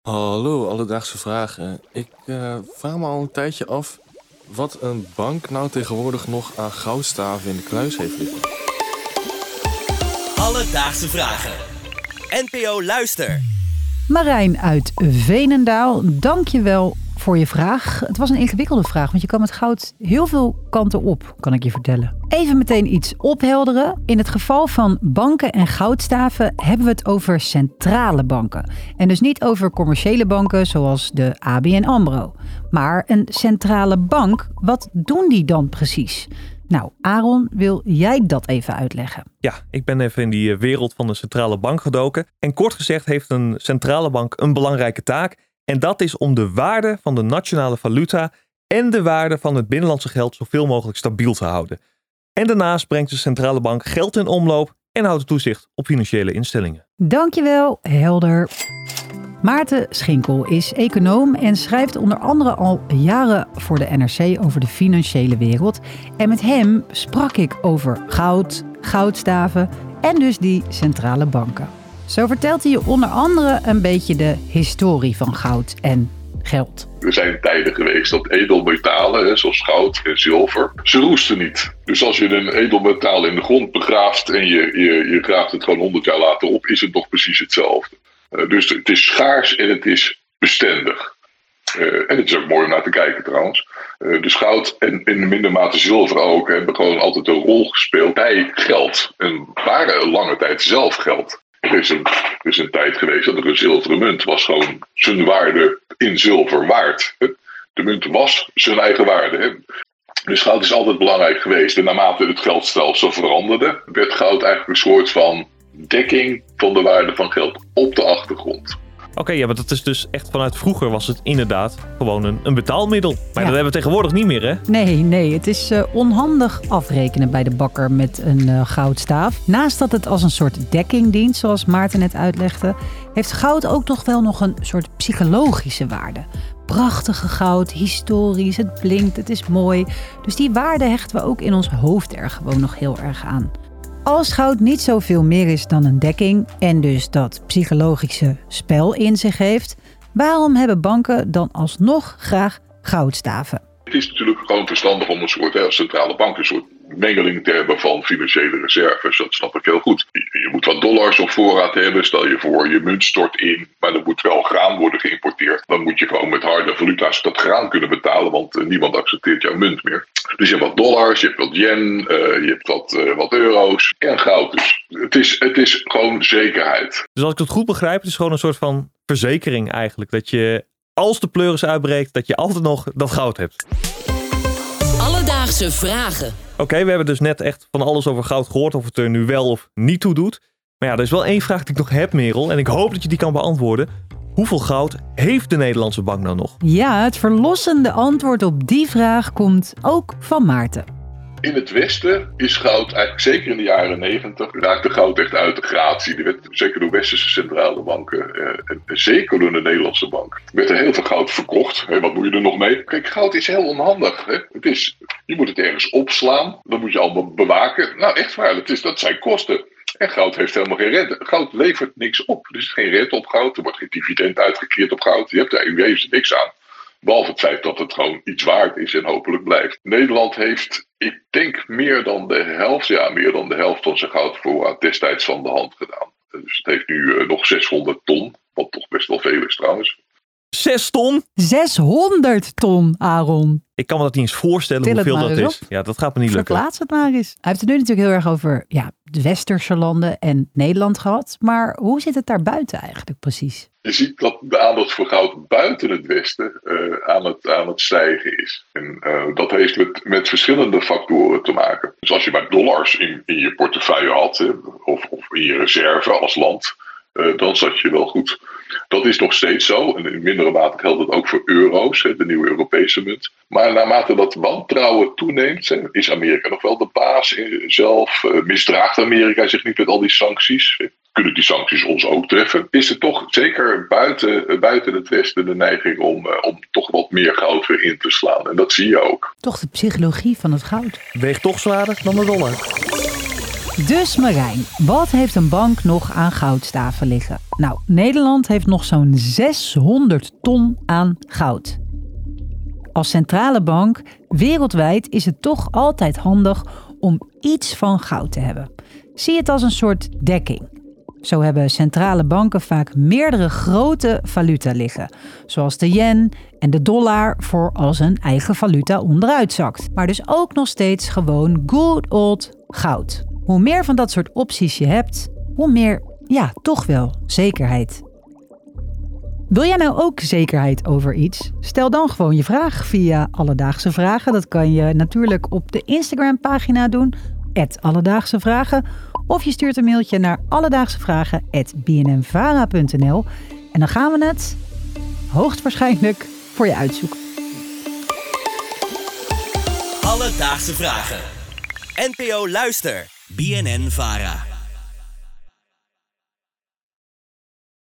Hallo, alledaagse vragen. Ik uh, vraag me al een tijdje af wat een bank nou tegenwoordig nog aan goudstaven in de kluis heeft liggen. Alledaagse vragen. NPO Luister. Marijn uit Venendaal, dank je wel voor je vraag. Het was een ingewikkelde vraag, want je kan met goud heel veel kanten op, kan ik je vertellen. Even meteen iets ophelderen. In het geval van banken en goudstaven hebben we het over centrale banken. En dus niet over commerciële banken zoals de ABN AMRO. Maar een centrale bank, wat doen die dan precies? Nou, Aaron, wil jij dat even uitleggen? Ja, ik ben even in die wereld van de centrale bank gedoken. En kort gezegd heeft een centrale bank een belangrijke taak. En dat is om de waarde van de nationale valuta en de waarde van het binnenlandse geld zoveel mogelijk stabiel te houden. En daarnaast brengt de centrale bank geld in omloop en houdt toezicht op financiële instellingen. Dankjewel, helder. Maarten Schinkel is econoom en schrijft onder andere al jaren voor de NRC over de financiële wereld. En met hem sprak ik over goud, goudstaven en dus die centrale banken. Zo vertelt hij je onder andere een beetje de historie van goud en geld. Er zijn tijden geweest dat edelmetalen, zoals goud en zilver, ze roesten niet. Dus als je een edelmetaal in de grond begraaft en je, je, je graaft het gewoon 100 jaar later op, is het nog precies hetzelfde. Uh, dus het is schaars en het is bestendig. Uh, en het is ook mooi om naar te kijken trouwens. Uh, dus goud en in minder mate zilver ook hebben gewoon altijd een rol gespeeld bij geld. En waren lange tijd zelf geld. Er is, een, er is een tijd geweest dat er een zilveren munt was gewoon zijn waarde in zilver waard. De munt was zijn eigen waarde. Dus goud is altijd belangrijk geweest. En naarmate het geldstelsel veranderde, werd goud eigenlijk een soort van dekking van de waarde van geld op de achtergrond. Oké, ja, maar dat is dus echt vanuit vroeger was het inderdaad gewoon een, een betaalmiddel. Maar dat hebben we tegenwoordig niet meer, hè? Nee, nee. Het is uh, onhandig afrekenen bij de bakker met een uh, goudstaaf. Naast dat het als een soort dekking dient, zoals Maarten net uitlegde, heeft goud ook toch wel nog een soort psychologische waarde. Prachtige goud, historisch, het blinkt, het is mooi. Dus die waarde hechten we ook in ons hoofd er gewoon nog heel erg aan. Als goud niet zoveel meer is dan een dekking en dus dat psychologische spel in zich heeft, waarom hebben banken dan alsnog graag goudstaven? Het is natuurlijk gewoon verstandig om een soort hè, centrale bank, een soort mengeling te hebben van financiële reserves. Dat snap ik heel goed. Je, moet wat dollars op voorraad hebben. Stel je voor, je munt stort in, maar er moet wel graan worden geïmporteerd. Dan moet je gewoon met harde valuta's dat graan kunnen betalen, want uh, niemand accepteert jouw munt meer. Dus je hebt wat dollars, je hebt wat yen, uh, je hebt wat, uh, wat euro's en goud. Dus het is, het is gewoon zekerheid. Dus als ik het goed begrijp, het is gewoon een soort van verzekering eigenlijk. Dat je als de pleuris uitbreekt, dat je altijd nog dat goud hebt. Alledaagse vragen. Oké, okay, we hebben dus net echt van alles over goud gehoord, of het er nu wel of niet toe doet. Maar ja, er is wel één vraag die ik nog heb, Merel, en ik hoop dat je die kan beantwoorden. Hoeveel goud heeft de Nederlandse bank nou nog? Ja, het verlossende antwoord op die vraag komt ook van Maarten. In het Westen is goud, eigenlijk zeker in de jaren negentig, raakte goud echt uit de gratie. Zeker door westerse centrale banken eh, en zeker door de Nederlandse bank. werd er heel veel goud verkocht. Wat moet je er nog mee? Kijk, goud is heel onhandig. Hè? Het is, je moet het ergens opslaan, dan moet je allemaal bewaken. Nou, echt waar, dat, is, dat zijn kosten. En goud heeft helemaal geen rente. Goud levert niks op. Er is geen rente op goud, er wordt geen dividend uitgekeerd op goud. Je hebt daar er niks aan. Behalve het feit dat het gewoon iets waard is en hopelijk blijft. Nederland heeft, ik denk, meer dan de helft, ja, meer dan de helft van zijn goudvoorraad destijds van de hand gedaan. Dus het heeft nu uh, nog 600 ton, wat toch best wel veel is trouwens. 6 ton? 600 ton, Aaron. Ik kan me dat niet eens voorstellen Til hoeveel dat is. Op. Ja, dat gaat me niet lukken. Verplaats het maar eens. Hij heeft het nu natuurlijk heel erg over ja, de westerse landen en Nederland gehad. Maar hoe zit het daar buiten eigenlijk precies? Je ziet dat de aandacht voor goud buiten het Westen uh, aan, het, aan het stijgen is. En uh, dat heeft met, met verschillende factoren te maken. Dus als je maar dollars in, in je portefeuille had, hè, of, of in je reserve als land, uh, dan zat je wel goed. Dat is nog steeds zo. En in mindere mate geldt dat ook voor euro's, hè, de nieuwe Europese munt. Maar naarmate dat wantrouwen toeneemt, is Amerika nog wel de baas zelf. misdraagt Amerika zich niet met al die sancties? kunnen die sancties ons ook treffen? Is er toch zeker buiten, buiten het Westen de neiging om, uh, om toch wat meer goud weer in te slaan? En dat zie je ook. Toch de psychologie van het goud. Weegt toch zwaarder dan de dollar. Dus Marijn, wat heeft een bank nog aan goudstaven liggen? Nou, Nederland heeft nog zo'n 600 ton aan goud. Als centrale bank wereldwijd is het toch altijd handig om iets van goud te hebben. Zie het als een soort dekking. Zo hebben centrale banken vaak meerdere grote valuta liggen, zoals de yen en de dollar voor als een eigen valuta onderuit zakt. Maar dus ook nog steeds gewoon good old goud. Hoe meer van dat soort opties je hebt, hoe meer, ja, toch wel zekerheid. Wil jij nou ook zekerheid over iets? Stel dan gewoon je vraag via Alledaagse Vragen. Dat kan je natuurlijk op de Instagram-pagina doen, Alledaagse Vragen. Of je stuurt een mailtje naar alledaagsevragen.bnnvara.nl en dan gaan we het hoogstwaarschijnlijk voor je uitzoeken. Alledaagse Vragen. NPO Luister. BNN Vara.